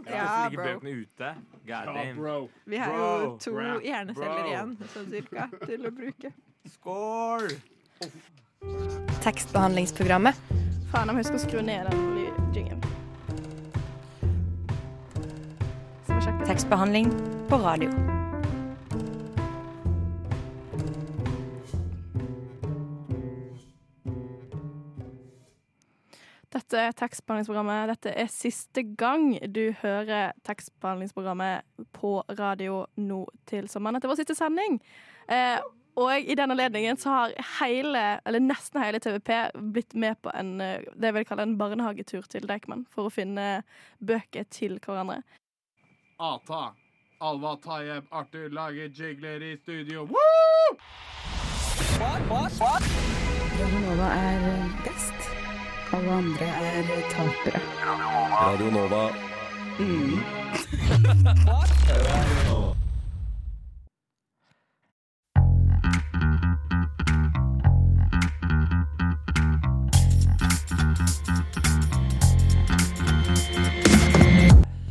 Ikke Ja, ligger bro. bøkene ute. God damn. Vi har jo Bro, to bro, hjerneceller bro. igjen, sånn cirka, til å bruke. Skål! Tekstbehandlingsprogrammet. Faen, jeg må huske å skru ned den lydjingen. Skal vi sjekke? Tekstbehandling på radio. Dette er tekstbehandlingsprogrammet. Dette er siste gang du hører tekstbehandlingsprogrammet på radio nå til sommeren. Dette var vår siste sending. Eh, og i den anledningen så har hele, eller nesten hele TVP blitt med på en, eh, det jeg vil kalle en barnehagetur til Deichman for å finne bøker til hverandre. Ata. Alva Tayeb Arthur lager jigler i studio. Woo! Nova er best. Alle andre er tapere. Radio Nova.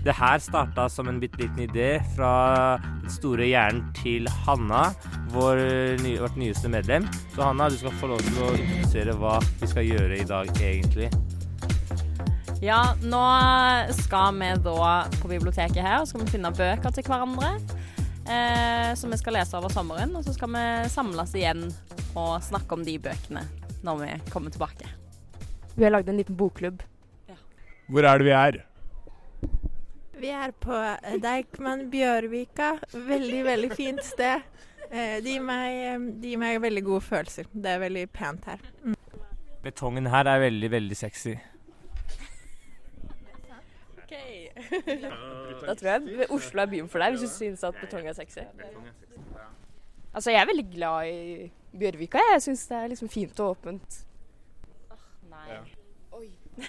Det her starta som en bitte liten idé fra den store hjernen til Hanna, vår, ny- vårt nyeste medlem. Så Hanna, du skal få lov til å introdusere hva vi skal gjøre i dag, egentlig. Ja, nå skal vi da på biblioteket her og skal vi finne bøker til hverandre. Eh, som vi skal lese over sommeren. Og så skal vi samles igjen og snakke om de bøkene når vi kommer tilbake. Vi har lagd en liten bokklubb. Hvor er det vi er? Vi er på eh, Deichman Bjørvika. Veldig, veldig fint sted. Eh, Det gir meg, eh, det gir meg veldig gode følelser. Det er veldig pent her. Betongen her er veldig, veldig sexy. Da tror jeg Oslo er byen for deg, hvis du syns at betong er sexy. Altså, jeg er veldig glad i Bjørvika. Jeg syns det er liksom fint og åpent. Nei. Ja.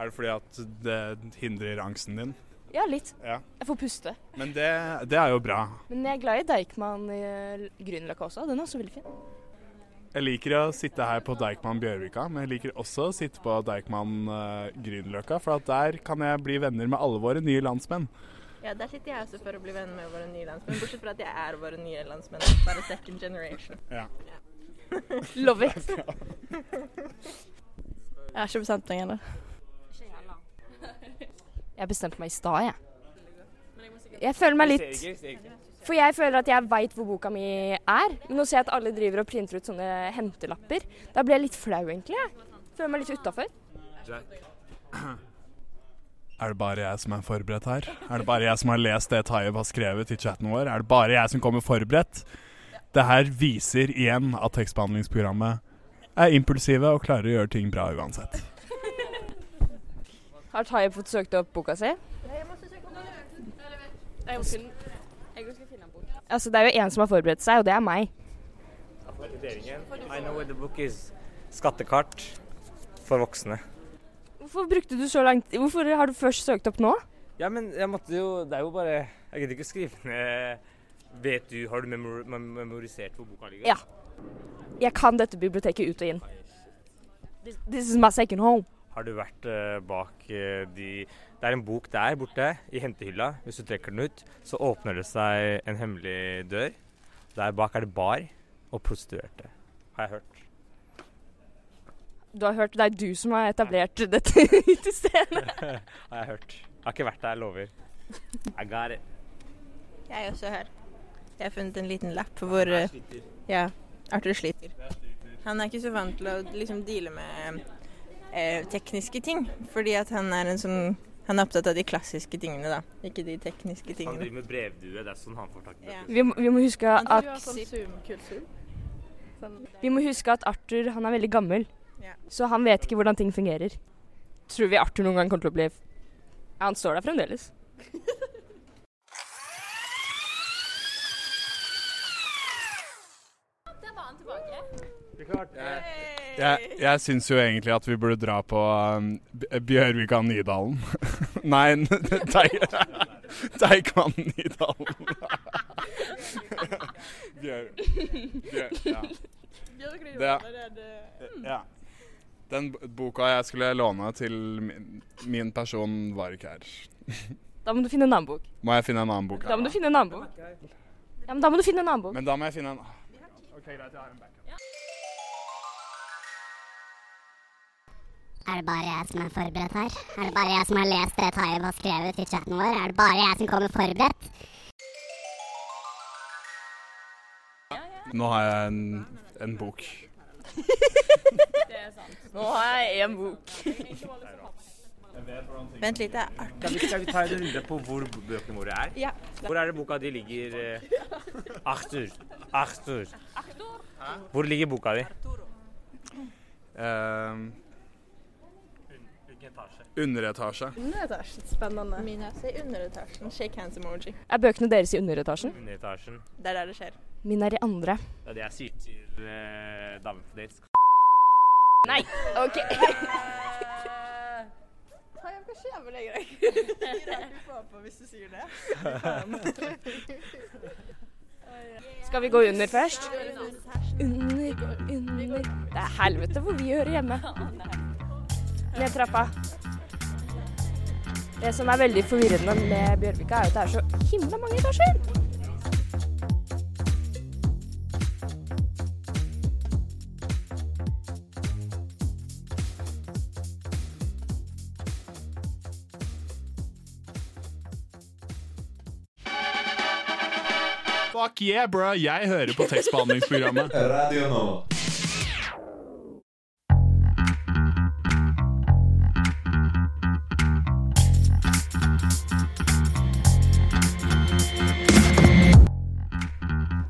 Er det fordi at det hindrer angsten din? Ja, litt. Ja. Jeg får puste. Men det, det er jo bra. Men jeg er glad i Deichman i Grünerløkka også. Den er også veldig fin. Jeg liker å sitte her på Deichman Bjørvika, men jeg liker også å sitte på Deichman uh, Grünerløkka, for at der kan jeg bli venner med alle våre nye landsmenn. Ja, Der sitter jeg også for å bli venn med våre nye landsmenn. Bortsett fra at jeg er våre nye landsmenn. Bare second generation. Ja. Love it. Jeg har ikke bestemt meg ennå. Jeg bestemte meg i stad, jeg. Jeg føler meg litt For jeg føler at jeg veit hvor boka mi er. Men nå ser jeg at alle driver og printer ut sånne hentelapper. Da blir jeg litt flau, egentlig. jeg. Føler meg litt utafor. Er det bare jeg som er forberedt her? Er det bare jeg som har lest det Tayeb har skrevet i chatten vår? Er det bare jeg som kommer forberedt? Det her viser igjen at tekstbehandlingsprogrammet er impulsive og klarer å gjøre ting bra uansett. Har Taye fått søkt opp boka si? Altså, det er jo en som har forberedt seg, og det er meg. I know where the book is. Skattekart for voksne. Hvorfor brukte du så lang tid? Hvorfor har du først søkt opp nå? Ja, men jeg måtte jo Det er jo bare Jeg gidder ikke å skrive ned Vet du Har du memor memorisert hvor boka ligger? Ja. Jeg kan dette biblioteket ut og inn. This, this is my second home. Har du vært eh, bak eh, de Det er en bok der borte i hentehylla. Hvis du trekker den ut, så åpner det seg en hemmelig dør. Der bak er det bar og prostituerte. Har jeg hørt. Du har hørt det er du som har etablert dette utestedet. har jeg hørt. Jeg har ikke vært der, jeg lover. I got it. Jeg er også her. Jeg har funnet en liten lapp hvor eh, Ja, Arthur sliter. Han er ikke så vant til å liksom deale med eh, tekniske ting, fordi at han er en sånn han er opptatt av de klassiske tingene, da. Ikke de tekniske tingene. Han driver med brevdue. Det er sånn han får tak i Ja. Vi, må- vi må huske at vi sånn Sånn. Vi må huske at Arthur han er veldig gammel, Ja. så han vet ikke hvordan ting fungerer. Tror vi Arthur noen gang kommer til å bli Ja, han står der fremdeles. Jeg, jeg syns jo egentlig at vi burde dra på um, Bjørvika Nydalen. Nei, Deichman Nydalen. Bjør... Bjør... Ja. Det, ja. Den boka jeg skulle låne til min, min person, var ikke her. Da må du finne en annen bok. Må jeg finne en annen bok? Da må du finne en annen bok. Ja, men da må du finne en annen bok. Men da må jeg finne en Ok, greit, jeg har en backup. Er det bare jeg som er forberedt her? Er det bare jeg som har lest det Taib har skrevet i chatten vår? Er det bare jeg som kommer forberedt? Nå har jeg en, en bok. Nå har jeg én bok. Vent litt, det er artig. Skal vi, skal vi ta en runde på hvor bøkene våre er? Ja. Hvor er det boka di ligger? eh? Arthur. Arthur. Hvor ligger boka di? Ehm, Hvilken etasje? underetasje. Underetasjen. Spennende. Min er i underetasjen. Shake hands-emoji. Er bøkene deres i underetasjen? Underetasjen. Det er der det skjer. Min er i andre. Ja, Det er til uh, damen på dates. Nei, OK. Hva skjer med deg i dag? Hvis du sier det. Skal vi gå under først? Under, under Det er helvete hvor vi hører hjemme. Ned trappa. Det som er veldig forvirrende med Bjørvika, er at det er så himla mange etasjer. Fuck yeah, bro! Jeg hører på tekstbehandlingsprogrammet. Radio Nova.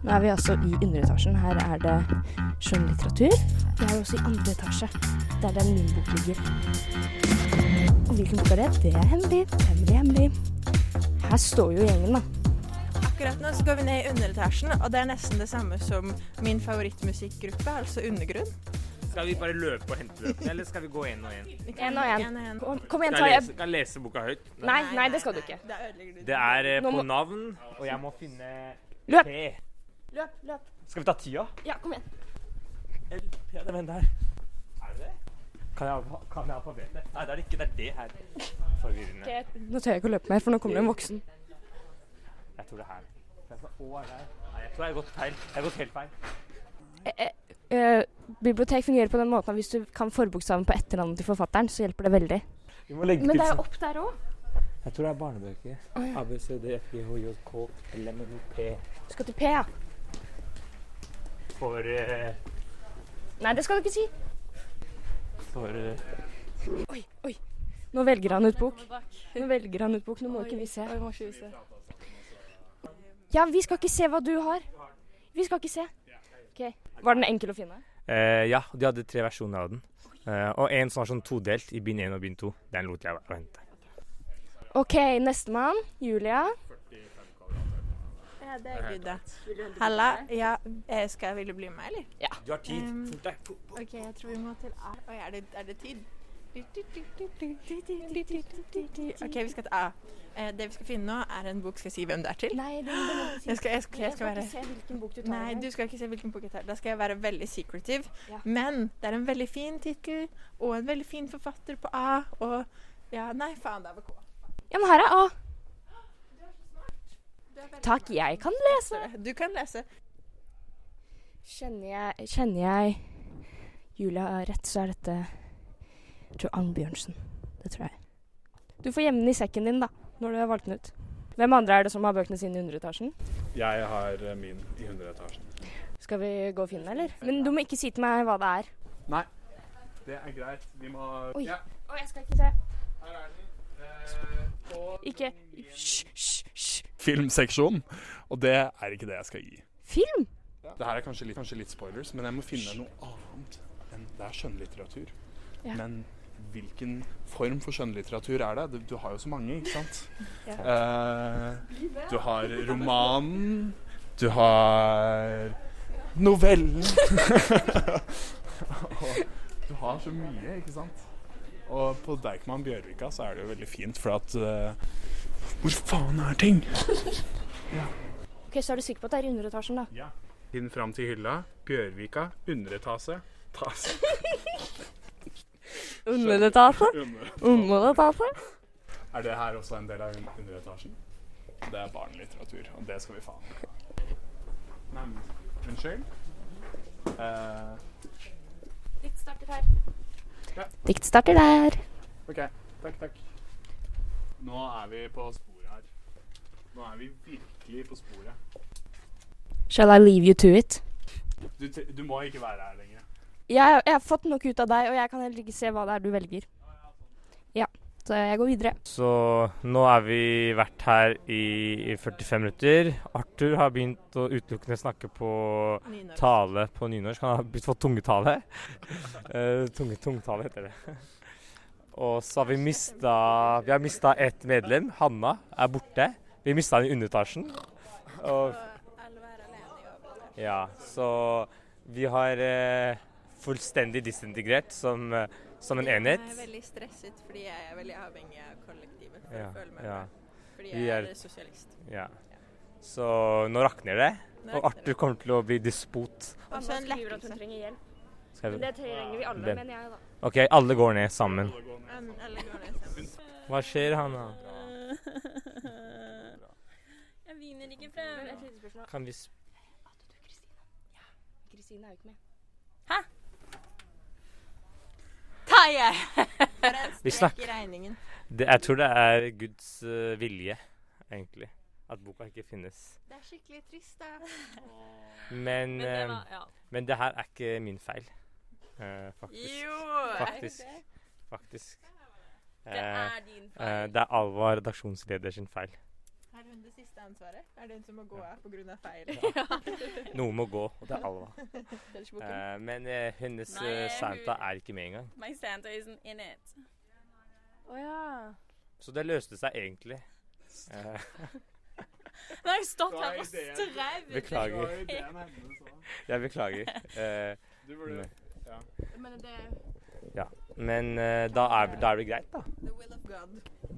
Nå er vi altså i underetasjen. Her er det skjønnlitteratur. Vi er også i andre etasje, der den min bok ligger. Og hvilken bok er det? Det er hemmelig. Hemmelig, hemmelig. Her står jo gjengen, da. Akkurat nå så går vi ned i underetasjen, og det er nesten det samme som min favorittmusikkgruppe, altså Undergrunn. Skal vi bare løpe og hente bøkene, eller skal vi gå én og én? En og en. En og en. Kom, kom igjen, Skal ta jeg skal jeg lese boka høyt? Nei, nei, det skal du ikke. Det er eh, på navn, og jeg må finne Løp. Løp, løp. Skal vi ta tida? Ja, kom igjen. L, P, det venter her. Er det det? Kan jeg, ha- kan jeg alfabetet? Nei, det er det ikke. Det er det her. Forvirrende. Okay, Nå tør jeg ikke å løpe mer, for nå kommer det en voksen. Jeg tror det er her. Å er. Nei, jeg tror jeg har gått feil. Jeg har gått helt feil. Eh, eh, eh, bibliotek fungerer på den måten at hvis du kan forbokstaven på etternavnet til forfatteren, så hjelper det veldig. Vi må legge Men det er sånn- jo opp der òg. Jeg tror det er barnebøker. A, B, C, D, F, G, H, J, K, L, M, N, O, P. Skal til P, ja. For eh, Nei, det skal du ikke si. For eh, Oi, oi. Nå velger han ut bok. Nå velger han ut bok. Nå må ikke vi se. Ja, vi skal ikke se hva du har. Vi skal ikke se. Okay. Var den enkel å finne? eh, Ja, de hadde tre versjoner av den. Eh, og en som var sånn todelt i bind 1 og bind 2. Den lot jeg være å hente. OK, nestemann. Julia. Ja, det er good, da. Halla. Ja, eh, skal jeg ville bli med, eller? Du har tid. Um, Fort deg. OK, jeg tror vi må til A. Oi, er det, er det tid? OK, vi skal til A. Eh, det vi skal finne nå, er en bok. Skal jeg si hvem det er til? Nei, det må du ikke si. Jeg skal, jeg skal, jeg skal være se hvilken bok du tar. Nei, du skal ikke se hvilken bok jeg tar. Da skal jeg være veldig secretive. Ja. Men det er en veldig fin tittel og en veldig fin forfatter på A. Og ja, nei, faen, det er ved K. Ja, men her er A. Takk, jeg kan lese. Du kan lese. Kjenner jeg, kjenner jeg Julia rett, så er dette Jeg tror Annbjørnsen. Det tror jeg. Du får gjemme den i sekken din, da, når du har valgt den ut. Hvem andre er det som har bøkene sine i underetasjen? Jeg har eh, min i underetasjen. Skal vi gå og finne den, eller? Men du må ikke si til meg hva det er. Nei, det er greit. Vi må Oi. Ja, Oi jeg skal ikke se. her er den. Eh, på Ikke Hysj, hysj, hysj. Filmseksjon. Og det er ikke det jeg skal gi. Film? Det her er kanskje litt, kanskje litt spoilers, men jeg må finne noe annet enn Det er skjønnlitteratur. Ja. Men hvilken form for skjønnlitteratur er det? Du, du har jo så mange, ikke sant? Ja. Eh, du har romanen. Du har novellen. og du har så mye, ikke sant? Og på Deichman Bjørvika så er det jo veldig fint, for at eh, Hvor faen er ting? Ok, Så er du sikker på at det er i underetasjen, da? Ja. Finn fram til hylla. Bjørvika. Underetase. Tase. Underetasje? Under. Underetasje? Er det her også en del av underetasjen? Det er barnelitteratur, og det skal vi faen ikke ha. Nei, unnskyld? Uh... Dikt starter her. Dikt starter der. OK. Takk, takk. Nå er vi på. Nå er vi virkelig på sporet. Shall I leave you to it? Du, du må ikke være her lenger. Jeg, jeg har fått nok ut av deg, og jeg kan heller ikke se hva det er du velger. Ja, så jeg går videre. Så nå har vi vært her i, i 45 minutter. Arthur har begynt å utelukkende snakke på Nynorsk. tale på nynorsk. Han har begynt å få tungetale. Eh, tunge, tungetale heter det. Og så har vi mista Vi har mista ett medlem. Hanna er borte. Vi mista den i underetasjen. Og ja, så vi har eh, fullstendig disintegrert som, eh, som en enhet. Jeg er veldig stresset fordi jeg er veldig avhengig av kollektivet for Ja, å føle meg ja. Fordi jeg er- er sosialist. Ja. Så nå rakner det. Nå Og Arthur kommer til å bli despot. Og så en skriver at hun trenger hjelp. Skal Men det trenger vi alle, mener jeg, da. OK, alle går ned sammen. Alle går ned sammen. Hva skjer, Hanna? Jeg vinner ikke Men frem. et lite spørsmål. Kan vi Hater du Kristine? Ja. Kristine er jo ikke med. Taie! For Vi snakker- regningen. det, Jeg tror det er Guds eh, vilje, egentlig. At boka ikke finnes. Det er skikkelig trist, da. Men, Men det eh, var, ja. men det her er ikke min feil. Uh, faktisk. Jo! Faktisk. Faktisk. Det er din feil. feil. det er Alvar, redaksjonsleder, sin feil. Hun det siste ansvaret? Er det hun som må gå av pga. feil? Noen må gå, og det er Alva. Boken. Eh, men uh, hennes Nei, hun- Santa er ikke med engang. My Santa isn't in it. Oh, ja. Så det løste seg egentlig. Uh, Nå har jeg stått her og strev. strevd. Beklager. Jeg beklager. Uh, Du burde ja. Men det men uh, da, er, da er det greit, da.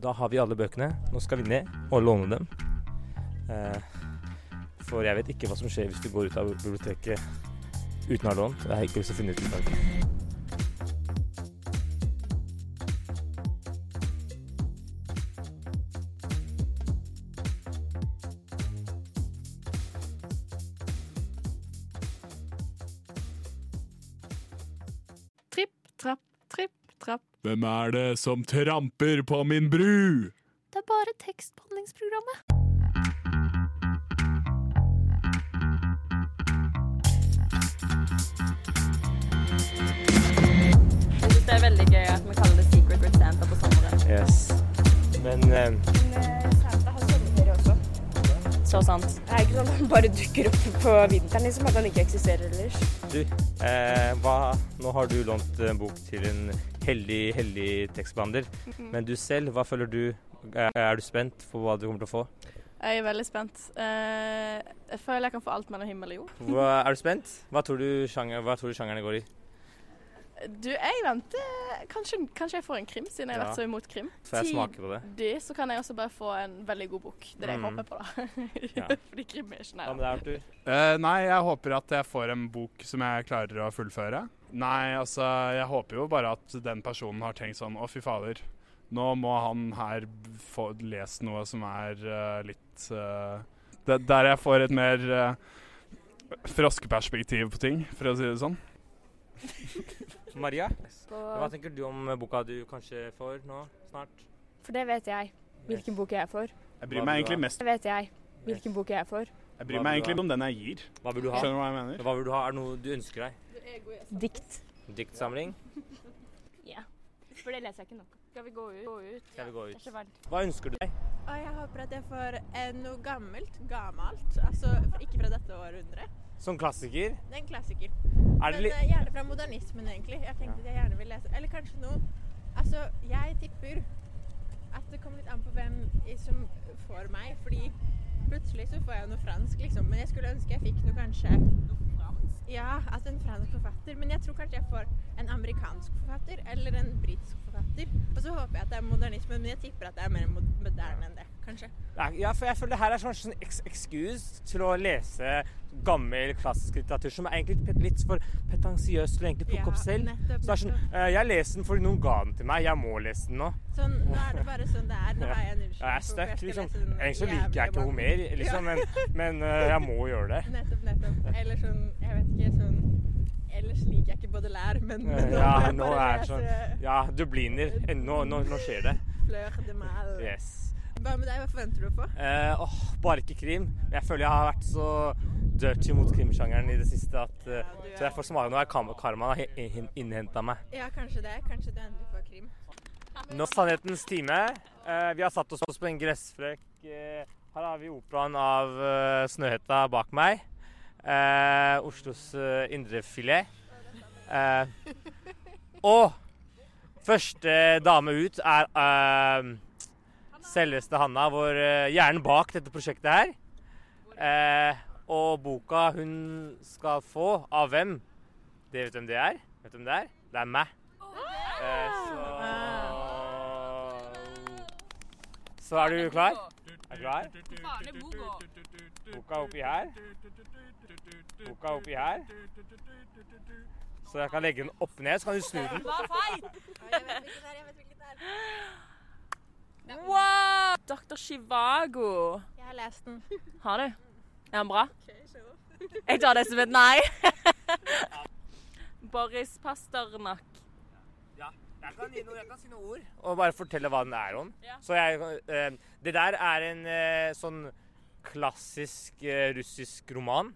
Da har vi alle bøkene. Nå skal vi ned og låne dem. Uh, for jeg vet ikke hva som skjer hvis du går ut av biblioteket uten å ha lånt. Jeg har ikke lyst til å finne ut i dag. Hvem er det som tramper på min bru? Det er bare tekstbehandlingsprogrammet. Jeg synes det er veldig gøy at vi kaller det Secret with Santa på sommeren. Yes. Men eh, Men Santa har sommerferie også. Så sant. Det er ikke sånn at han bare dukker opp på vinteren, liksom. At han ikke eksisterer ellers. du, eh, hva, nå har du lånt en bok til en heldig, heldig tekstbehandler. Men du selv, hva føler du? Er, er du spent på hva du kommer til å få? Jeg er veldig spent. Eh, jeg føler jeg kan få alt mellom himmel og jord. Hva, er du spent? Hva tror du, sjanger, hva tror du sjangerne går i? Du, jeg venter Kanskje, kanskje jeg får en krim, siden jeg har Ja. vært så imot krim. Så jeg smaker på det? Tidlig så kan jeg også bare få en veldig god bok. Det er det jeg Mm. håper på, da. Ja. Fordi krim er ikke nær. Arthur? Eh, nei, jeg håper at jeg får en bok som jeg klarer å fullføre. Nei, altså, jeg håper jo bare at den personen har tenkt sånn Å, fy fader. Nå må han her få lest noe som er uh, litt uh, det, Der jeg får et mer uh, froskeperspektiv på ting, for å si det sånn. Maria, hva tenker du om boka du kanskje får nå snart? for det vet jeg. Hvilken bok jeg får. Jeg bryr meg egentlig mest Det vet jeg. Hvilken bok jeg får. Jeg bryr meg egentlig om den jeg gir. Hva vil du ha? Skjønner du hva jeg mener? Hva vil du ha? Er det noe du ønsker deg? Dikt. Diktsamling? Ja. For det leser jeg ikke nok. Skal vi gå ut? Gå ut. Skal vi gå Det er ut? så varmt. Hva ønsker du deg? Og jeg håper at jeg får eh, noe gammelt. Gammelt. Altså ikke fra dette århundret. Som klassiker? Det er en klassiker. Er det Men eh, gjerne fra modernismen, egentlig. Jeg tenkte at jeg gjerne vil lese Eller kanskje noe Altså, jeg tipper at det kommer litt an på hvem som får meg. Fordi plutselig så får jeg noe fransk, liksom. Men jeg skulle ønske jeg fikk noe kanskje Ja, altså en fransk forfatter. Men jeg tror kanskje jeg får en amerikansk forfatter eller en britisk forfatter. Og så håper jeg at det er modernismen, men jeg tipper at det er mer mod- moderne enn det. Kanskje. Ja, for jeg føler det her er sånn, sånn excuse til å lese gammel klassisk litteratur som er egentlig litt, for petansiøs til å egentlig plukke Ja, opp selv. nettopp, Så det er sånn, eh, Jeg leser den fordi noen ga den til meg. Jeg må lese den nå. Sånn, nå er det bare sånn det er. Nå er jeg en Jeg er unnskyldning. for hvorfor stuck, jeg liksom. Egentlig så liker jeg ikke Homer, mer, liksom, men, men eh, jeg må gjøre det. Nettopp, nettopp. Eller sånn, jeg vet ikke, sånn Ellers liker jeg ikke Baudelaire, men, men nå Ja, jeg nå er det sånn Ja, dubliner. Eh, Nå, nå, nå skjer det. Fleur de Mal. Yes. Hva med deg, hva forventer du på? Eh, åh, bare ikke krim. Jeg føler jeg har vært så dirty mot krimsjangeren i det siste at eh, Så jeg får smake noe av karmaen har innhenta meg. Ja, kanskje det. Kanskje du endelig får krim. Nå sannhetens time. Eh, vi har satt oss på en gressfrøk. Eh, her har vi operaen av eh, Snøhetta bak meg. Eh, Oslos uh, indrefilet. Eh, og første dame ut er eh, selveste Hanna, vår uh, hjernen bak dette prosjektet her. Eh, og boka hun skal få, av hvem? Det vet hvem det er? Vet du hvem det er? Det er meg. Eh, så Så er du klar? Er du klar? Boka oppi her. Boka oppi her. Så jeg kan legge den opp ned, så kan du snu den. Wow! Dr. Chivago. Jeg har lest den. Har du? Er han bra? Jeg tar det som et nei. Boris Pasternak. Jeg kan, gi noe, jeg kan si noen ord og bare fortelle hva den er om. Så jeg, eh, det der er en eh, sånn klassisk eh, russisk roman.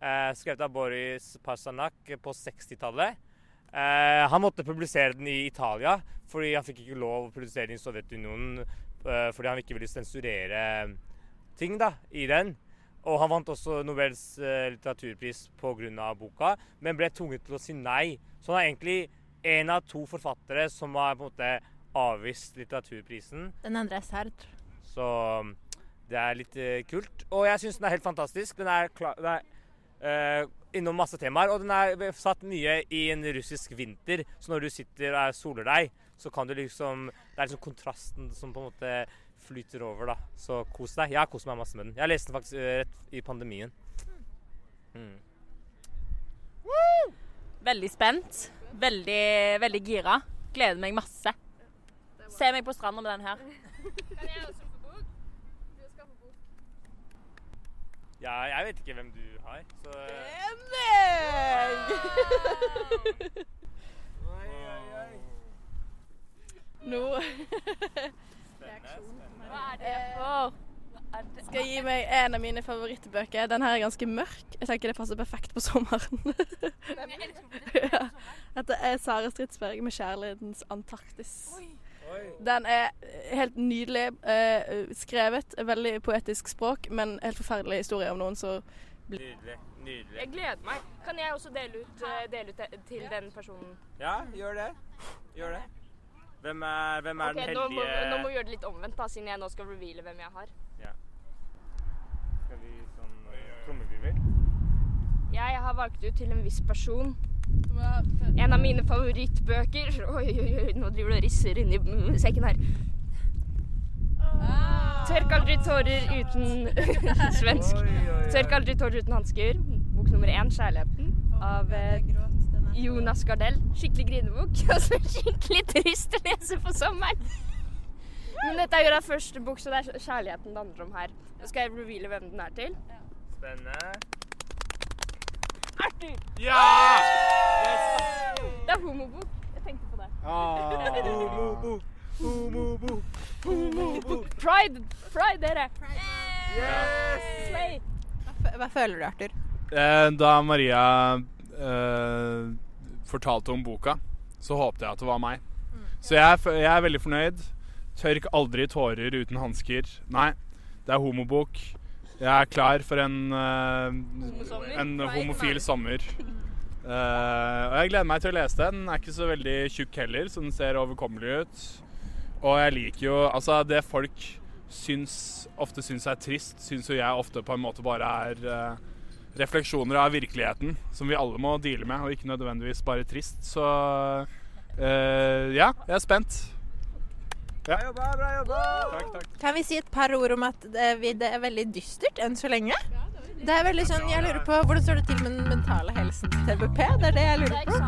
Eh, skrevet av Boris Pasternak på 60-tallet. Eh, han måtte publisere den i Italia fordi han fikk ikke lov å publisere den i Sovjetunionen eh, fordi han ikke ville sensurere ting da, i den. Og han vant også Nobels eh, litteraturpris pga. boka, men ble tvunget til å si nei. Så han er egentlig en av to forfattere som har på en måte avvist litteraturprisen. Den andre er Sartre. Så um, det er litt eh, kult. Og jeg syns den er helt fantastisk. Den er, klar, den er eh, innom masse temaer, og den er satt mye i en russisk vinter. Så når du sitter og soler deg, så kan du liksom Det er liksom kontrasten som på en måte flyter over, da. Så kos deg. Jeg har kost meg masse med den. Jeg leste den faktisk eh, rett i pandemien. Mm. Veldig spent. Veldig, veldig gira. Gleder meg masse. Se meg på stranda med den her. Kan jeg også få bok? Du skal få bok. Ja, jeg vet ikke hvem du har, så Det er meg! Nå Hva er det for? skal jeg gi meg en av mine favorittbøker. Den her er ganske mørk. Jeg tenker det passer perfekt på sommeren. ja. Dette er Sara Stridsberg med 'Kjærlighetens Antarktis'. Den er helt nydelig eh, skrevet. Veldig poetisk språk, men helt forferdelig historie om noen som Nydelig. Nydelig. Jeg gleder meg. Kan jeg også dele ut, eh, dele ut til den personen? Ja, gjør det. Gjør det. Hvem er, hvem er Ok, den nå må, heldige nå må vi gjøre det litt omvendt, da, siden jeg nå skal reveale hvem jeg har. Ja. Skal vi sånn uh, trommevirvel? Jeg har valgt ut til en viss person. En av mine favorittbøker. Oi, oi, oi, nå driver du og risser inni mm, sekken her. Tørk aldri tårer uten Svensk. Tørk aldri tårer uten hansker. Bok nummer én, 'Kjærligheten', av eh, Jonas Gardell. Skikkelig grinebok. Altså skikkelig trist å lese på sommeren. Men dette er jo da første bok, så det er kjærligheten det handler om her. Nå skal jeg reveale hvem den er til. Spennende. Arthur! Ja! Yes! Det er homobok. Jeg tenkte på det. Homobok, homobok, homobok. Pride! Pride, dere! Slay! Hva, hva føler du, Arthur? Eh, da Maria eh, fortalte om boka, så håpte jeg at det var meg. Så jeg, jeg er veldig fornøyd. Tørk aldri tårer uten hansker. Nei, det er homobok. Jeg er klar for en, uh, en homofil sommer. Uh, og jeg gleder meg til å lese den. Den er ikke så veldig tjukk heller, så den ser overkommelig ut. Og jeg liker jo Altså, det folk syns, ofte syns er trist, syns jo jeg ofte på en måte bare er uh, refleksjoner av virkeligheten som vi alle må deale med, og ikke nødvendigvis bare trist. Så uh, ja, jeg er spent. Bra jobba, bra jobba! Takk, takk. Kan vi si et par ord om at det, det er veldig dystert enn så lenge? Det er veldig sånn, Jeg lurer på hvordan står det til med den mentale helsen til TBP? Det er det jeg lurer på.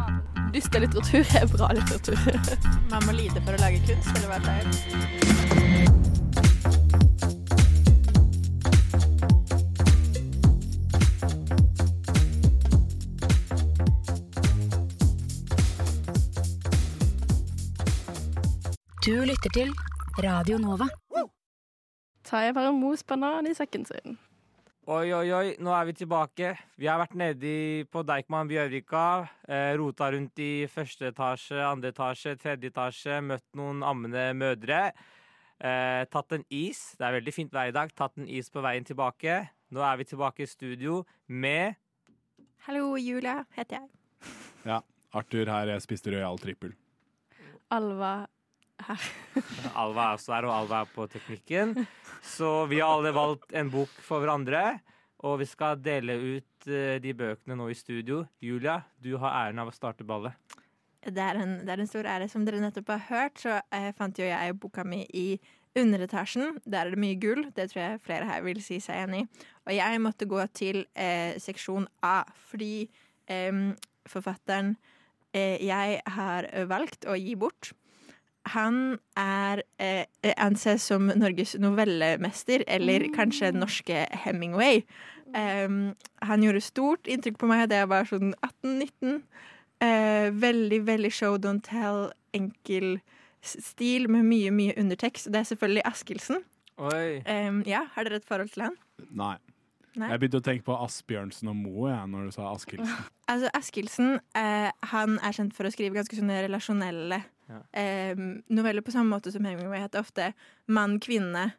Dyster litteratur er bra litteratur. Man må lide for å lage kunst, eller hva det er. Du lytter til Radio Nova. Tarjei bare mos banan i sekken sin. Oi, oi, oi, nå er vi tilbake. Vi har vært nedi på Deichman Bjørvika. Eh, rota rundt i første etasje, andre etasje, tredje etasje. Møtt noen ammende mødre. Eh, tatt en is. Det er veldig fint vær i dag. Tatt en is på veien tilbake. Nå er vi tilbake i studio med Hallo, Julia heter jeg. Ja. Arthur her, jeg spiste Royal trippel. Alva her. Alva er også her, og Alva er på teknikken. Så vi har alle valgt en bok for hverandre. Og vi skal dele ut eh, de bøkene nå i studio. Julia, du har æren av å starte ballet. Det er, en, det er en stor ære. Som dere nettopp har hørt, så eh, fant jo jeg boka mi i underetasjen. Der er det mye gull. Det tror jeg flere her vil si seg enig i. Og jeg måtte gå til eh, seksjon A, fordi eh, forfatteren eh, jeg har valgt å gi bort han er eh, anses som Norges novellemester, eller kanskje norske Hemingway. Um, han gjorde stort inntrykk på meg da jeg var sånn 18-19. Uh, veldig, veldig show don't tell, enkel stil med mye, mye undertekst. Det er selvfølgelig Askildsen. Oi. Um, ja, har dere et forhold til han? Nei. Nei. Jeg begynte å tenke på Asbjørnsen og Moe ja, når du sa Askildsen. Altså, Askildsen uh, han er kjent for å skrive ganske sånne relasjonelle Ja. eh, noveller, på samme måte som Hemingway heter ofte mann, kvinne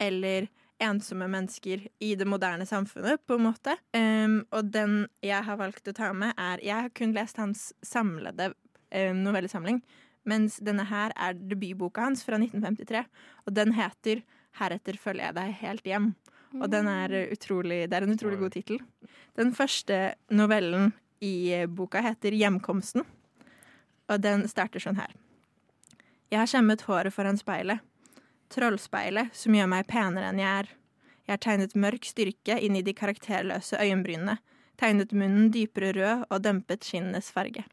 eller ensomme mennesker i det moderne samfunnet, på en måte. Em, og den jeg har valgt å ta med, er Jeg har kun lest hans samlede eh, novellesamling, mens denne her er debutboka hans fra 1953, og den heter 'Heretter følger jeg deg helt hjem'. Og den er eh, utrolig, det er en utrolig god tittel. Den første novellen i eh, boka heter 'Hjemkomsten', og den starter sånn her. Jeg har skjemmet håret foran speilet. Trollspeilet som gjør meg penere enn jeg er. Jeg har tegnet mørk styrke inn i de karakterløse øyenbrynene. Tegnet munnen dypere rød og dempet skinnenes farge.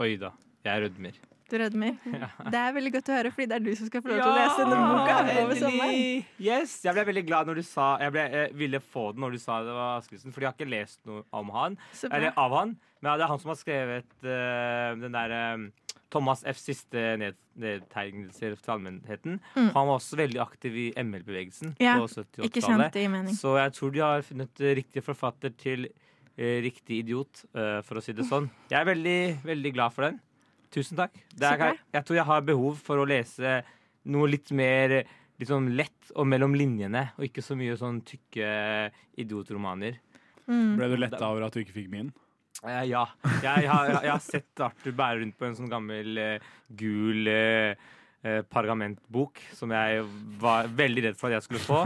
Oi da. Jeg rødmer. Du rødmer. Det er veldig godt å høre, fordi det er du som skal få lov til å lese denne boka over sommeren. Yes, Jeg ble veldig glad når du sa Jeg ble, jeg ville få den når du sa det var Askildsen, fordi jeg har ikke lest noe om han. Eller av han. Men det er han som har skrevet uh, den derre Thomas F. siste ned, nedtegnelser til allmennheten. Mm. Han var også veldig aktiv i ML-bevegelsen Ja, på 70- og Ikke 80-tallet. det gir mening. Så jeg tror de har funnet riktig forfatter til eh, riktig idiot, eh, for å si det sånn. Jeg er veldig, veldig glad for den. Tusen takk. Det er, jeg tror jeg har behov for å lese noe litt mer litt sånn lett og mellom linjene, og ikke så mye sånn tykke idiotromaner. Mm. Ble du letta over at du ikke fikk min? Eh, ja. Jeg, har, jeg har sett Arthur bære rundt på en sånn gammel eh, gul eh, eh, pergamentbok som jeg var veldig redd for at jeg skulle få.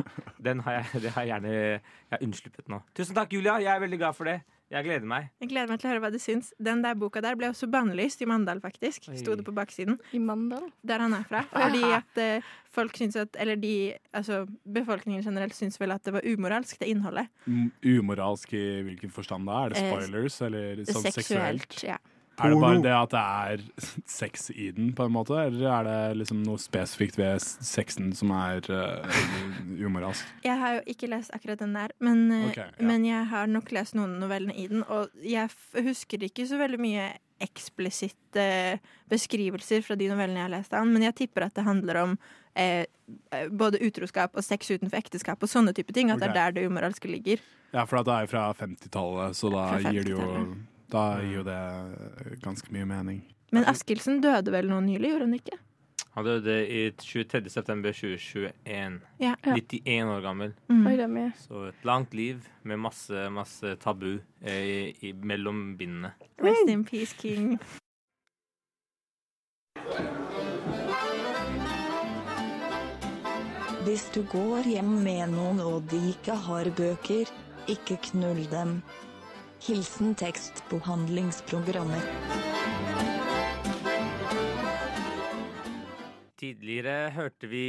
Den har jeg, det har jeg gjerne jeg har unnsluppet nå. Tusen takk, Julia. Jeg er veldig glad for det. Jeg gleder meg. Jeg gleder meg til å høre hva du syns. Den der boka der ble også bannlyst i Mandal, faktisk. Oi. Sto det på baksiden. I Mandal. Der han er fra. Fordi at uh, folk syns at Eller de, altså befolkningen generelt syns vel at det var umoralsk, det innholdet. M- Umoralsk i hvilken forstand da? Er det Eh, spoilers, eller sånn seksuelt? Seksuelt. Ja. Er det bare det at det er sex i den, på en måte? Eller er det liksom noe spesifikt ved sexen som er uh, umoralsk? Jeg har jo ikke lest akkurat den der, men, okay, ja. men jeg har nok lest noen av novellene i den. Og jeg f husker ikke så veldig mye eksplisitte beskrivelser fra de novellene jeg har lest av han, men jeg tipper at det handler om eh, eh, både utroskap og sex utenfor ekteskap og sånne type ting. At det er der det umoralske ligger. Ja, for at det er fra 50-tallet, så da 50 gir det jo 50-tallet. Da gir jo det eh, ganske mye mening. Men Askildsen døde vel nå nylig, gjorde han ikke? Han døde i 23. september 2021. Ja. 91 år gammel. Mm. Oi. Så et langt liv med masse, masse tabu eh, i, i, mellom bindene. Rest in peace, king. Hvis du går hjem med noen og de ikke har bøker, ikke knull dem. Hilsen tekstbehandlingsprogrammer. Tidligere hørte vi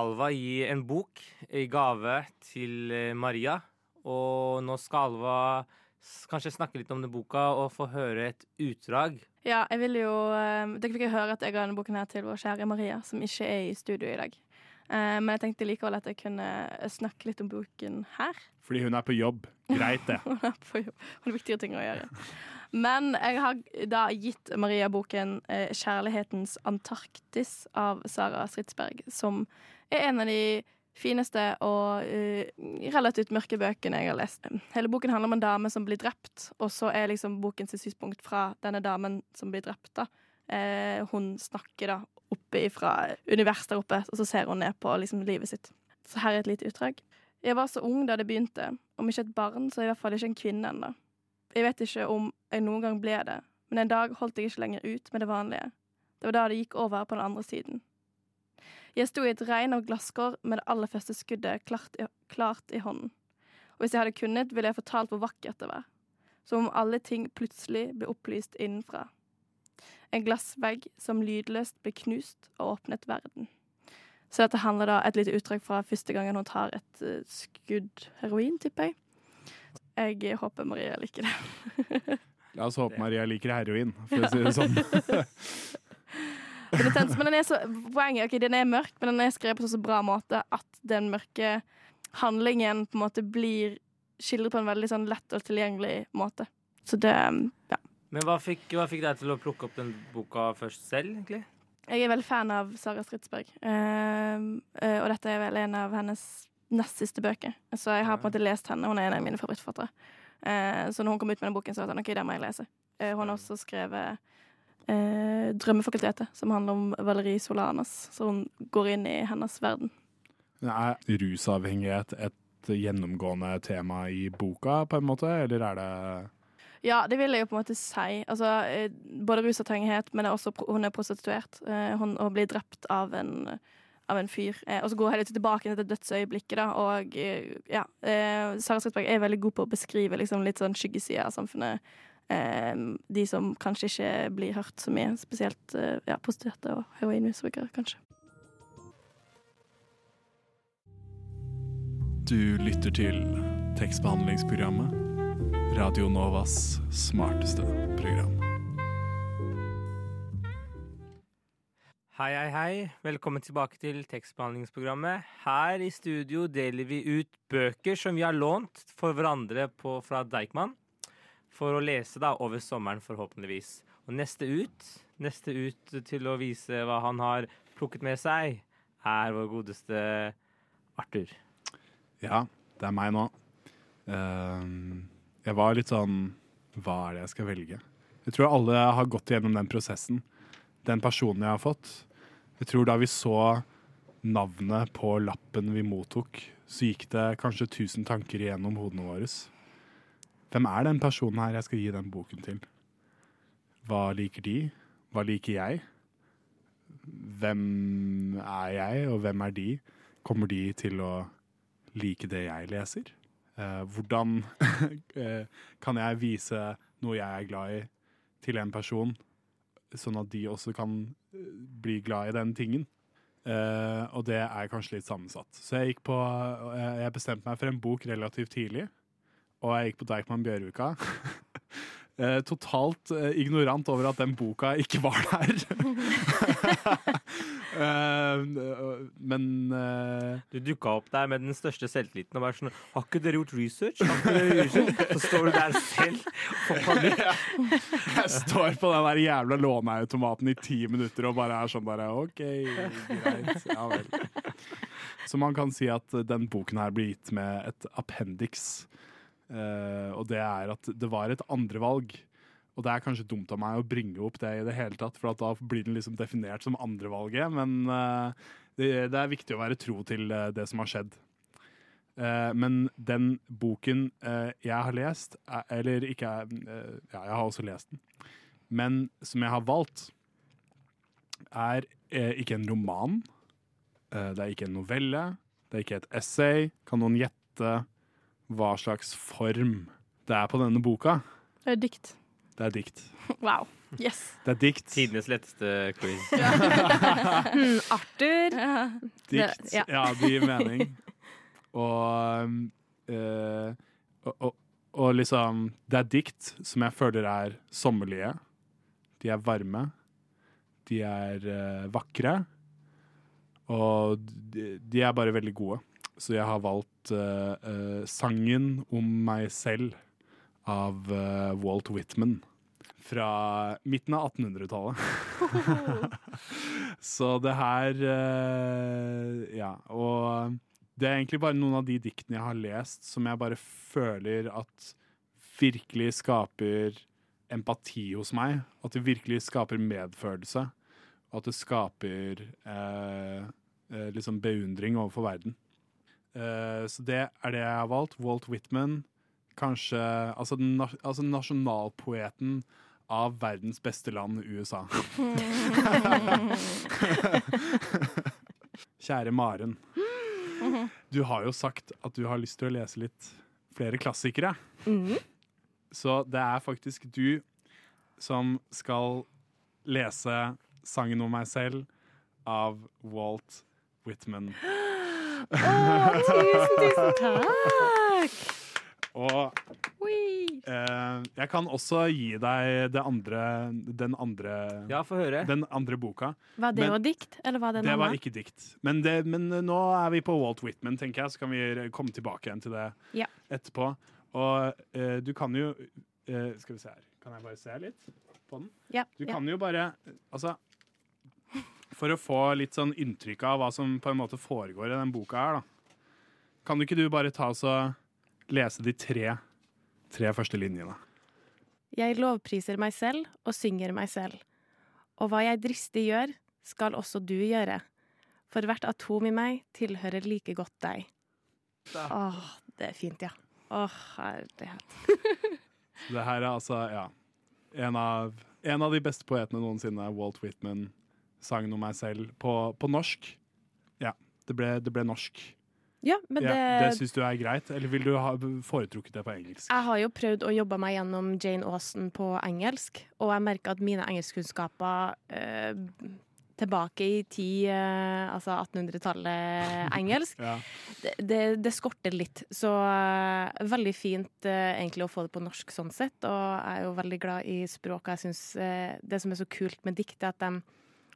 Alva gi en bok i gave til eh, Maria. Og nå skal Alva kanskje snakke litt om den boka og få høre et utdrag. Ja, jeg vil jo eh, Dere fikk jo høre at jeg ga denne boken her til vår kjære Maria, som ikke er i studio i dag. Eh, men jeg tenkte likevel at jeg kunne snakke litt om boken her. Fordi hun er på jobb. Greit, det. Hun er på jobb. Hun har viktigere ting å gjøre. Men jeg har da gitt Maria boken eh, 'Kjærlighetens Antarktis' av Sara Stridsberg, som er en av de fineste og eh, relativt mørke bøkene jeg har lest. Hele boken handler om en dame som blir drept, og så er liksom bokens synspunkt fra denne damen som blir drept. da. Eh, hun snakker da oppe fra universet der oppe, og så ser hun ned på liksom livet sitt. Så her er et lite utdrag. Jeg var så ung da det begynte. Om ikke et barn, så i hvert fall ikke en kvinne ennå. Jeg vet ikke om jeg noen gang ble det, men en dag holdt jeg ikke lenger ut med det vanlige. Det var da det gikk over på den andre siden. Jeg sto i et regn av glasskår med det aller første skuddet klart i, klart i hånden. Og hvis jeg hadde kunnet, ville jeg fortalt hvor vakkert det var. Som om alle ting plutselig ble opplyst innenfra. En glassvegg som lydløst ble knust og åpnet verden. Så dette handler da et lite utdrag fra første gangen hun tar et eh, skudd heroin, tipper jeg. Jeg håper Maria liker det. La oss håpe Maria liker heroin, for å si det sånn. Men den er så, poenget er ok, den er mørk, men den er skrevet på så bra måte at den mørke handlingen på en måte blir skildret på en veldig sånn lett og tilgjengelig måte. Så det Ja. Men hva fikk, hva fikk deg til å plukke opp den boka først selv, egentlig? Jeg er veldig fan av Sara Stridsberg, uh, uh, og dette er vel en av hennes nest siste bøker. Så jeg har på en måte lest henne. Hun er en av mine favorittforfattere. Uh, så når hun kom ut med den boken, så var jeg sånn, ok, den må jeg lese. Eh, hun har også skrevet eh, 'Drømmefakultetet', som handler om Valerie Solanas. Så hun går inn i hennes verden. Er rusavhengighet et gjennomgående tema i boka, på en måte, eller er det Ja, det vil jeg jo på en måte si. Altså, eh, både rusavhengighet, men også, hun er prostituert. Eh, hun og blir drept av en, av en fyr. Eh, og så går hun tilbake til dødsøyeblikket, da. Og ja, Sara Stridsberg er veldig god på å beskrive liksom, litt sånn skyggesider av samfunnet. De som kanskje ikke blir hørt så mye. Spesielt ja, prostituerte og heroinmisbrukere, kanskje. Du lytter til tekstbehandlingsprogrammet. Radio Novas smarteste program. Hei, hei, hei. Velkommen tilbake til tekstbehandlingsprogrammet. Her i studio deler vi ut bøker som vi har lånt for hverandre på, fra Deichman. For å lese da over sommeren, forhåpentligvis. Og neste ut, neste ut til å vise hva han har plukket med seg, er vår godeste Arthur. Ja, det er meg nå. Ehm, jeg var litt sånn Hva er det jeg skal velge? Jeg tror alle har gått gjennom den prosessen. Den personen jeg har fått. Jeg tror da vi så navnet på lappen vi mottok, så gikk det kanskje tusen tanker igjennom hodene våre. Hvem er den personen her jeg skal gi den boken til? Hva liker de? Hva liker jeg? Hvem er jeg, og hvem er de? Kommer de til å like det jeg leser? Eh, hvordan eh, kan jeg vise noe jeg er glad i, til en person, sånn at de også kan eh, bli glad i den tingen? Eh, og det er kanskje litt sammensatt. Så jeg, på, eh, jeg bestemte meg for en bok relativt tidlig, og jeg gikk på Deichman Bjørvika. Eh, totalt eh, ignorant over at den boka ikke var der. Eh, men uh... Du dukka opp der med den største selvtilliten og bare sånn Har ikke dere gjort research? Dere research? Så står du der selv og panikk. Jeg står på den der jævla låneautomaten i ti minutter og bare er sånn bare OK, greit. Ja vel. Så man kan si at den boken her blir gitt med et appendix. Uh, og det er at det var et andrevalg. Og det er kanskje dumt av meg å bringe opp det i det hele tatt, for da blir den liksom definert som andrevalget. Men eh, det, er viktig å være tro til eh, det som har skjedd. Eh, men den boken jeg har lest, er, eller ikke Ja, jeg har også lest den. Men som jeg har valgt, er ikke en roman. Det er ikke en novelle. Det er ikke et essay. Kan noen gjette hva slags form det er på denne boka? Det er dikt. Det er dikt. Wow. Yes. Det er dikt. Tidenes letteste quiz. Hmm, Arthur. Dikt. Det- ja. Ja, det gir mening. Og, um, eh, og, og, og liksom Det er dikt som jeg føler er sommerlige. De er varme. De er eh, vakre. Og de, de er bare veldig gode. Så jeg har valgt eh, eh, sangen om meg selv av uh, Walt Whitman. Fra midten av 1800-tallet. Så det her uh, Ja. Og det er egentlig bare noen av de diktene jeg har lest som jeg bare føler at virkelig skaper empati hos meg. At det virkelig skaper medfølelse. Og at det skaper eh, eh, liksom beundring overfor verden. Eh, så det er det jeg har valgt. Walt Whitman. Kanskje altså, na- altså nasjonalpoeten av verdens beste land, USA. Kjære Maren. Du har jo sagt at du har lyst til å lese litt flere klassikere. Mm. Så det er faktisk du som skal lese sangen om meg selv av Walt Whitman. Å, tusen, tusen takk! Og eh, jeg kan også gi deg det andre, den andre Ja, få høre. Den andre boka. Var det jo dikt, eller var det Det noe var ikke dikt. Men, det, men nå er vi på Walt Whitman, tenker jeg, så kan vi komme tilbake igjen til det Ja. etterpå. Og eh, du kan jo eh, Skal vi se her. Kan jeg bare se litt på den? Ja, Du ja. kan jo bare Altså For å få litt sånn inntrykk av hva som på en måte foregår i den boka her, da. Kan du ikke du bare ta så... og lese de tre, tre første linjene? Jeg lovpriser meg selv og synger meg selv. Og hva jeg dristig gjør, skal også du gjøre. For hvert atom i meg tilhører like godt deg. Åh, det er fint, ja. Åh, herlighet. Det her er altså, ja En av, en av de beste poetene noensinne, Walt Whitman, sangen om meg selv på, på norsk. Ja, det ble, det ble norsk. Ja, men ja, det, det syns du er greit, eller vil du ha foretrukket det på engelsk? Jeg har jo prøvd å jobbe meg gjennom Jane Austen på engelsk, og jeg merker at mine engelskkunnskaper eh, tilbake i tid, eh, altså 1800-tallet engelsk, Ja. det, det, det skorter litt. Så eh, veldig fint eh, egentlig å få det på norsk sånn sett, og jeg er jo veldig glad i språk. Jeg synes eh, det som er så kult med dikt, er at de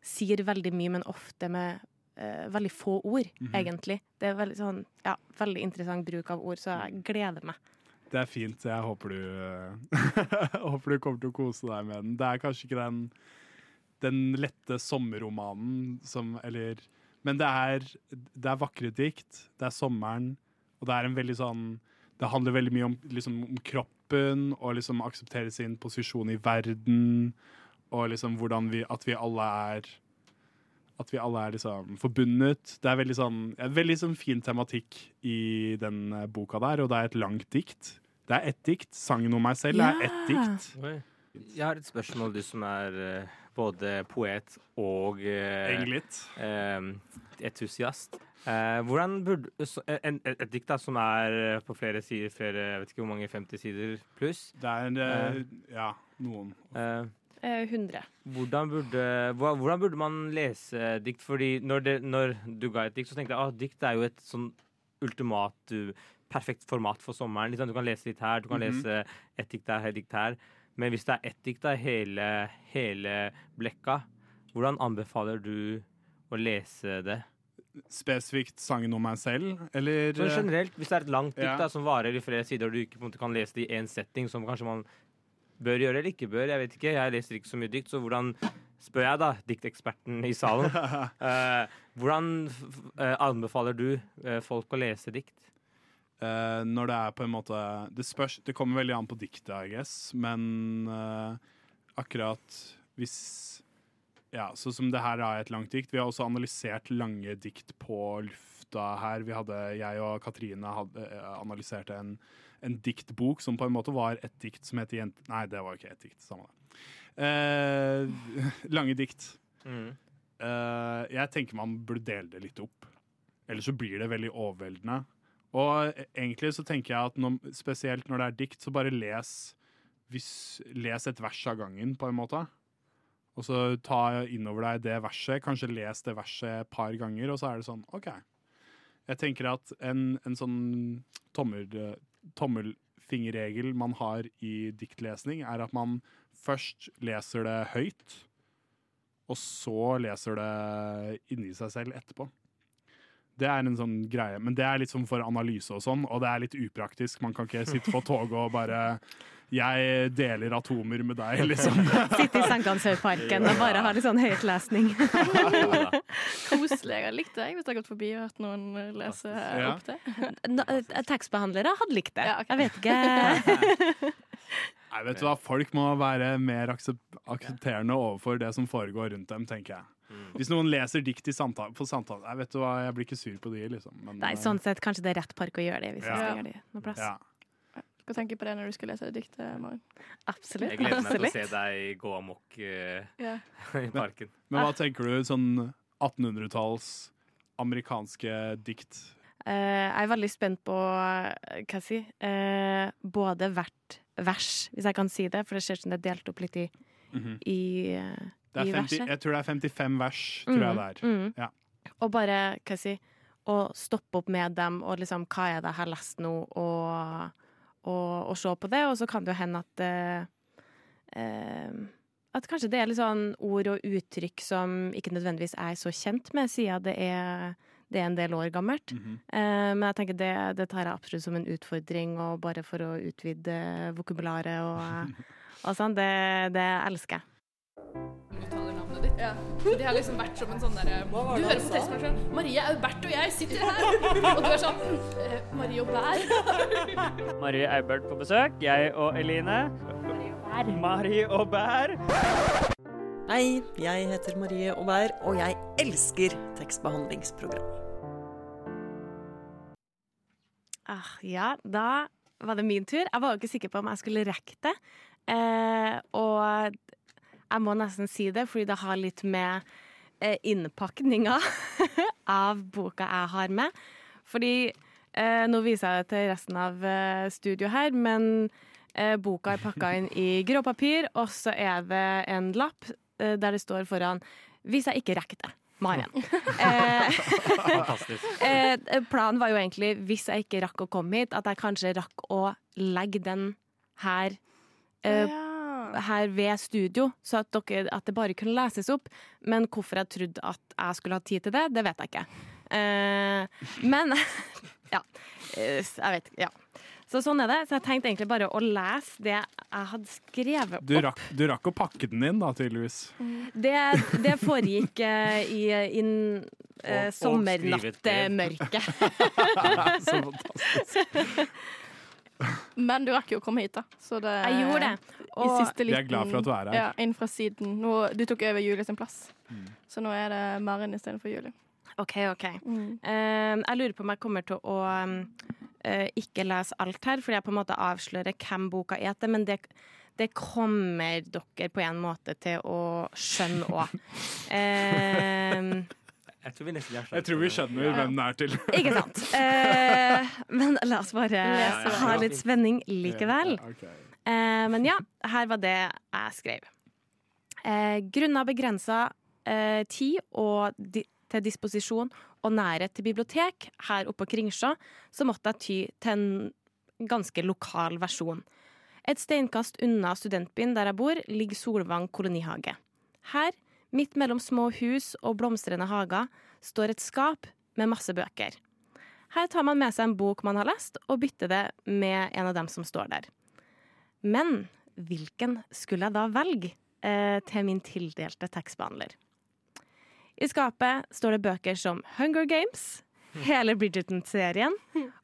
sier veldig mye, men ofte med eh, veldig få ord, Mhm. egentlig. Det er veldig sånn, ja, veldig interessant bruk av ord, så jeg gleder meg. Det er fint. Jeg håper du, eh, håper du kommer til å kose deg med den. Det er kanskje ikke den, den lette sommerromanen som Eller Men det er, det er vakre dikt. Det er sommeren, og det er en veldig sånn Det handler veldig mye om, liksom, om kroppen og liksom akseptere sin posisjon i verden. Og liksom hvordan vi At vi alle er at vi alle er liksom forbundet. Det er veldig sånn, en veldig sånn fin tematikk i den eh, boka der, og det er et langt dikt. Det er ett dikt. 'Sangen om meg selv' er ett dikt. Oi. Jeg har et spørsmål, du som er uh, både poet og uh, Englet. entusiast. Eh, hvordan burde så- en, et, et dikt da, som er eh, på flere sider, flere, jeg vet ikke hvor mange, 50 sider pluss Det er eh, ja, noen. Eh, Eh, 100. hvordan, burde, hvordan burde man lese dikt? Fordi når, det, når du ga et dikt, så tenkte jeg at dikt er jo et sånn ultimat, perfekt format for sommeren. Liksom. Du kan lese litt her, du kan Mhm. lese et dikt der, et dikt her. Men hvis det er ett dikt av hele, hele blekka, hvordan anbefaler du å lese det? Spesifikt 'Sangen om meg selv', eller Sånn eh, generelt, hvis det er et langt dikt Ja. da, som varer i flere sider, og du ikke på en måte kan lese det i én setting, som kanskje man bør gjøre eller ikke bør, jeg vet ikke. Jeg leser ikke så mye dikt, så hvordan spør jeg da dikteksperten i salen? Uh, hvordan eh, anbefaler du uh, folk å lese dikt? Når det er på en måte Det spørs Det kommer veldig an på diktet, I guess, men akkurat hvis Ja, sånn som det her er et langt dikt. Vi har også analysert lange dikt på lufta her. Vi hadde, jeg og Katrine hadde analyserte en, en diktbok som på en måte var et dikt som heter Jente... Nei, det var ikke et dikt. Samme det. Eh, lange dikt. Mm. Eh, jeg tenker man burde dele det litt opp. Ellers så blir det veldig overveldende. Og e- egentlig så tenker jeg at når, spesielt når det er dikt, så bare les, hvis, les et vers av gangen, på en måte. Og så ta innover deg det verset, kanskje les det verset et par ganger, og så er det sånn OK. Jeg tenker at en, en sånn tommel, tommelfingerregel man har i diktlesning, er at man først leser det høyt, og så leser det inni seg selv etterpå. Det er en sånn greie, men det er litt sånn for analyse og sånn, og det er litt upraktisk. Man kan ikke sitte på toget og bare 'Jeg deler atomer med deg', liksom. Sitte i Sankthanshaugparken og bare ha litt sånn høytlesning. Koselig. Jeg likte det jeg, hvis jeg har gått forbi og hørt noen lese Ja. opp det. Eh, Tekstbehandlere hadde likt det. Ja, okay. Jeg vet ikke. Nei, vet du hva, Folk må være mer aksep aksepterende overfor det som foregår rundt dem, tenker jeg. Hvis noen leser dikt i samtale, på samtale jeg vet du hva, jeg blir ikke sur på de, liksom. Men, Nei, sånn sett kanskje det er rett park å gjøre det, hvis jeg Ja. skal gjøre det noe plass. ja. Skal tenke på det når du skal lese det diktet, Maren. Absolutt. Jeg gleder meg til å se deg gå amok uh, yeah. i parken. Men hva tenker du sånn 1800-talls amerikanske dikt? Uh, jeg er veldig spent på eh, hva jeg si, uh, både hvert vers, hvis jeg kan si det, for det ser ut som det er delt opp litt i, Mhm. i, uh, Det i er 50, verset. jeg tror det er 55 vers, tror jeg det er. Mm, -hmm. Ja. Og bare, hva jeg si, å stoppe opp med dem og liksom, hva er det jeg har lest nå, og, og, og se på det, og så kan det jo hende at eh, eh, at kanskje det er litt sånn ord og uttrykk som ikke nødvendigvis er så kjent med, siden det er, det er en del år gammelt. Mhm. Eh, men jeg tenker det, det tar jeg absolutt som en utfordring, og bare for å utvide vokabularet og, og sånn. Det, det elsker jeg. Ditt. De har liksom vært som en sånn derre Du hører på tekstmaskinen. Marie Aubert og jeg sitter her. Og du er sånn eh, Marie Bær. Marie Aubert på besøk. Jeg og Eline. Marie og Bær. Hei, jeg heter Marie Aubert, og jeg elsker tekstbehandlingsprogram. Ah, ja, da var det min tur. Jeg var jo ikke sikker på om jeg skulle rekke det. Eh, og jeg må nesten si det, fordi det har litt med eh, innpakninga av boka jeg har med. Fordi eh, nå viser jeg det til resten av eh, studio her, men eh, boka er pakka inn i gråpapir, og så er det en lapp eh, der det står foran 'Hvis jeg ikke rekker det'. Maren. Eh, eh, planen var jo egentlig, hvis jeg ikke rakk å komme hit, at jeg kanskje rakk å legge den her. eh, Her ved studio, så at, dere, at det bare kunne leses opp. Men hvorfor jeg trodde at jeg skulle ha tid til det, det vet jeg ikke. Uh, men Ja. eh, Jeg vet ikke. Ja. Så sånn er det. Så jeg tenkte egentlig bare å lese det jeg hadde skrevet Du opp. rakk, du rakk å pakke den inn, da, tydeligvis. Det, det foregikk uh, i inn uh, Og- sommernattmørket. Så fantastisk. Men du rakk jo å komme hit, da. Så det, Jeg gjorde det. I Og- liten, Vi er glad for at du er her. Ja, inn fra siden. Nå, du tok over Julie sin plass, Mm. så nå er det Maren istedenfor Julie. OK, OK. Eh, jeg lurer på om jeg kommer til å eh, ikke lese alt her, fordi jeg på en måte avslører hvem boka er til, men det, det kommer dere på en måte til å skjønne òg. Eh, Jeg tror vi nesten har Jeg tror vi skjønner hvem den er til. ikke sant? Eh, men la oss bare ha litt spenning likevel. Eh, men ja, her var det jeg skrev. Eh, Grunna begrensa eh, tid og di til disposisjon og nærhet til bibliotek her oppe på Kringsjå, så måtte jeg ty til en ganske lokal versjon. Et steinkast unna studentbyen der jeg bor, ligger Solvang kolonihage. Her, midt mellom små hus og blomstrende hager, står et skap med masse bøker. Her tar man med seg en bok man har lest, og bytter det med en av dem som står der. Men hvilken skulle jeg da velge eh, til min tildelte tekstbehandler? I skapet står det bøker som Hunger Games, hele Bridgerton-serien,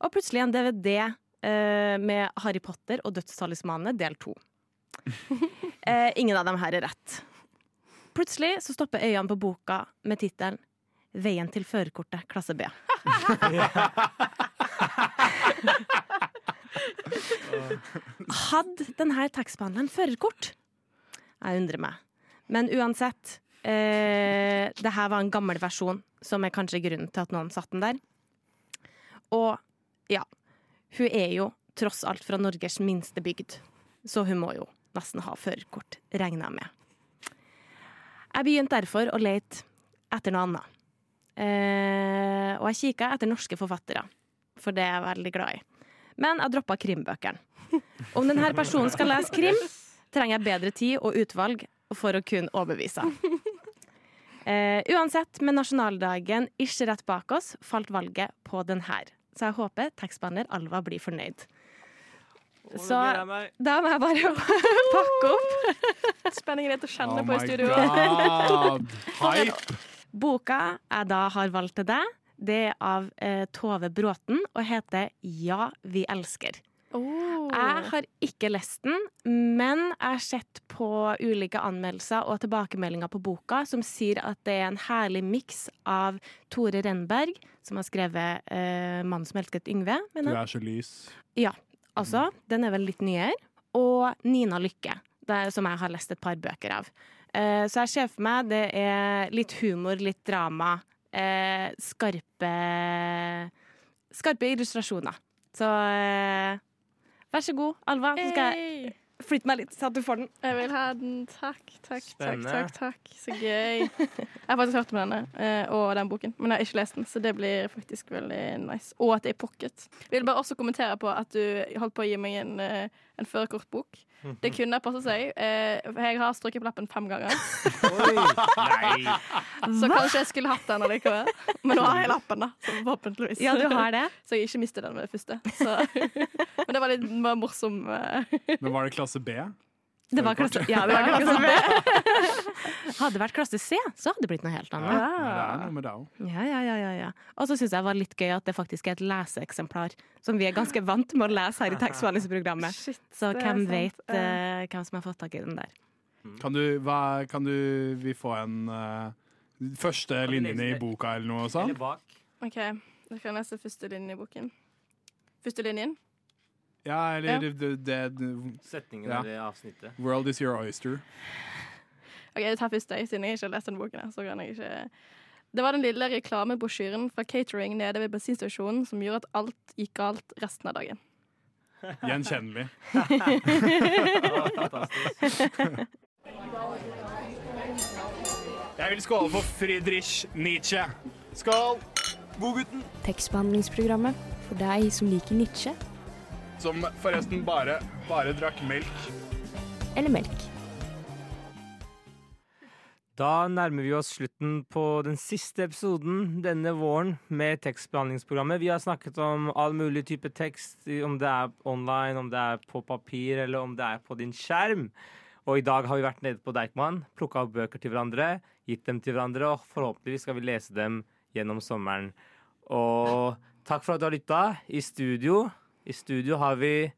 og plutselig en DVD eh, med Harry Potter og Dødstalismanene del to. Eh, ingen av dem her er rett. Plutselig så stopper øynene på boka med tittelen 'Veien til førerkortet klasse B'. Hadde denne tekstbehandleren førerkort? Jeg undrer meg. Men uansett, eh, det her var en gammel versjon, som er kanskje grunnen til at noen satte den der. Og ja, hun er jo tross alt fra Norges minste bygd, så hun må jo nesten ha førerkort, regner jeg med. Jeg begynte derfor å lete etter noe annet. Eh, og jeg kikka etter norske forfattere, for det er jeg veldig glad i. Men jeg droppa krimbøkene. Om denne personen skal lese krim, trenger jeg bedre tid og utvalg for å kunne overbevise. Eh, uansett, med nasjonaldagen ikke rett bak oss, falt valget på den her. Så jeg håper tekstbehandler Alva blir fornøyd. Så da må jeg bare pakke opp. Spenningen er til å kjenne Oh på i studio. god. Hype. Boka jeg da har valgt til deg, det er av eh, Tove Bråten og heter Ja, vi elsker. Jeg har ikke lest den, men jeg har sett på ulike anmeldelser og tilbakemeldinger på boka som sier at det er en herlig miks av Tore Renberg, som har skrevet eh, 'Mannen som elsket Yngve'. Du er så lys. Ja, altså. Den er vel litt nyere. Og Nina Lykke, det er, som jeg har lest et par bøker av. Eh, så jeg ser for meg det er litt humor, litt drama. Eh, skarpe Skarpe illustrasjoner. Så eh, vær så god, Alva. Så skal jeg flytte meg litt, så at du får den. Jeg vil ha den. Takk, takk, takk. Spennende. takk, takk. Så gøy. Jeg har faktisk hørt om denne eh, og den boken, men jeg har ikke lest den, så det blir faktisk veldig nice. Og at det er pocket. Jeg vil bare også kommentere på at du holdt på å gi meg en, eh, en førerkortbok. Det kunne passe seg. Eh, jeg har strøket på lappen fem ganger. Så kanskje jeg skulle hatt den allikevel. Men nå har jeg lappen, da. Så forhåpentligvis. Ja, du har det. Så jeg ikke mistet den med det første. Så. Men det var litt morsomt. morsom eh, Men var det klasse B? Det var klasse, ja, det var klasse B. Hadde det vært klasse C, så hadde det blitt noe helt annet. Ja, det er noe. Ja, ja, ja, ja, ja. Og så syns jeg det var litt gøy at det faktisk er et leseeksemplar som vi er ganske vant med å lese her i tekstbehandlingsprogrammet. Så hvem vet uh, hvem som har fått tak i den der. Kan du, hva, kan du vi få en uh, første linjene i boka eller noe sånt? OK, da kan jeg lese første linjen i boken. Første linjen. Ja, eller Ja. det, det, det Setningen ja. eller avsnittet. World is your oyster. Ok, Jeg tar først deg, siden jeg ikke har lest denne boken. her, Så kan jeg ikke... Det var den lille reklamebrosjyren fra catering nede ved bensinstasjonen som gjorde at alt gikk galt resten av dagen. Gjenkjennelig. Jeg vil skåle for Friedrich Nietzsche. Skål! Godgutten. Tekstbehandlingsprogrammet for deg som liker Nietzsche Som forresten bare, bare drakk melk. eller melk. Da nærmer vi oss slutten på den siste episoden denne våren med tekstbehandlingsprogrammet. Vi har snakket om all mulig type tekst, om det er online, om det er på papir eller om det er på din skjerm. Og i dag har vi vært nede på Deichman, plukka opp bøker til hverandre, gitt dem til hverandre, og forhåpentligvis skal vi lese dem gjennom sommeren. Og takk for at du har lytta. I studio, i studio har vi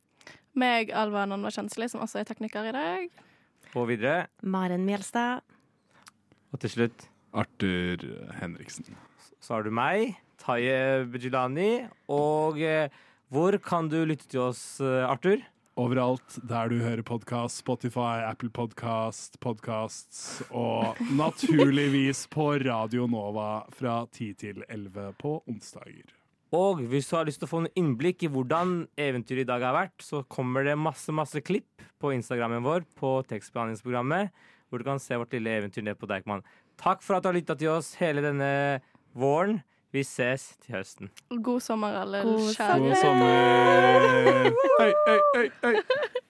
Meg, Alva Nonva Kjensli, som også er tekniker i dag. Og videre. Maren Mjelstad. Og til slutt Arthur Henriksen. Så har du meg, Taye Bejilani. Og eh, hvor kan du lytte til oss, eh, Arthur? Overalt der du hører podkast, Spotify, Apple Podcast, podcasts og naturligvis på Radio Nova fra 10 til 11 på onsdager. Og hvis du har lyst til å få en innblikk i hvordan eventyret i dag har vært, så kommer det masse masse klipp på Instagrammen vår på tekstbehandlingsprogrammet, hvor du kan se vårt lille eventyr ned på Deichman. Takk for at du har lytta til oss hele denne våren. Vi ses til høsten. God sommer, alle God kjære. God sommer! Hei, hei, hei, hei.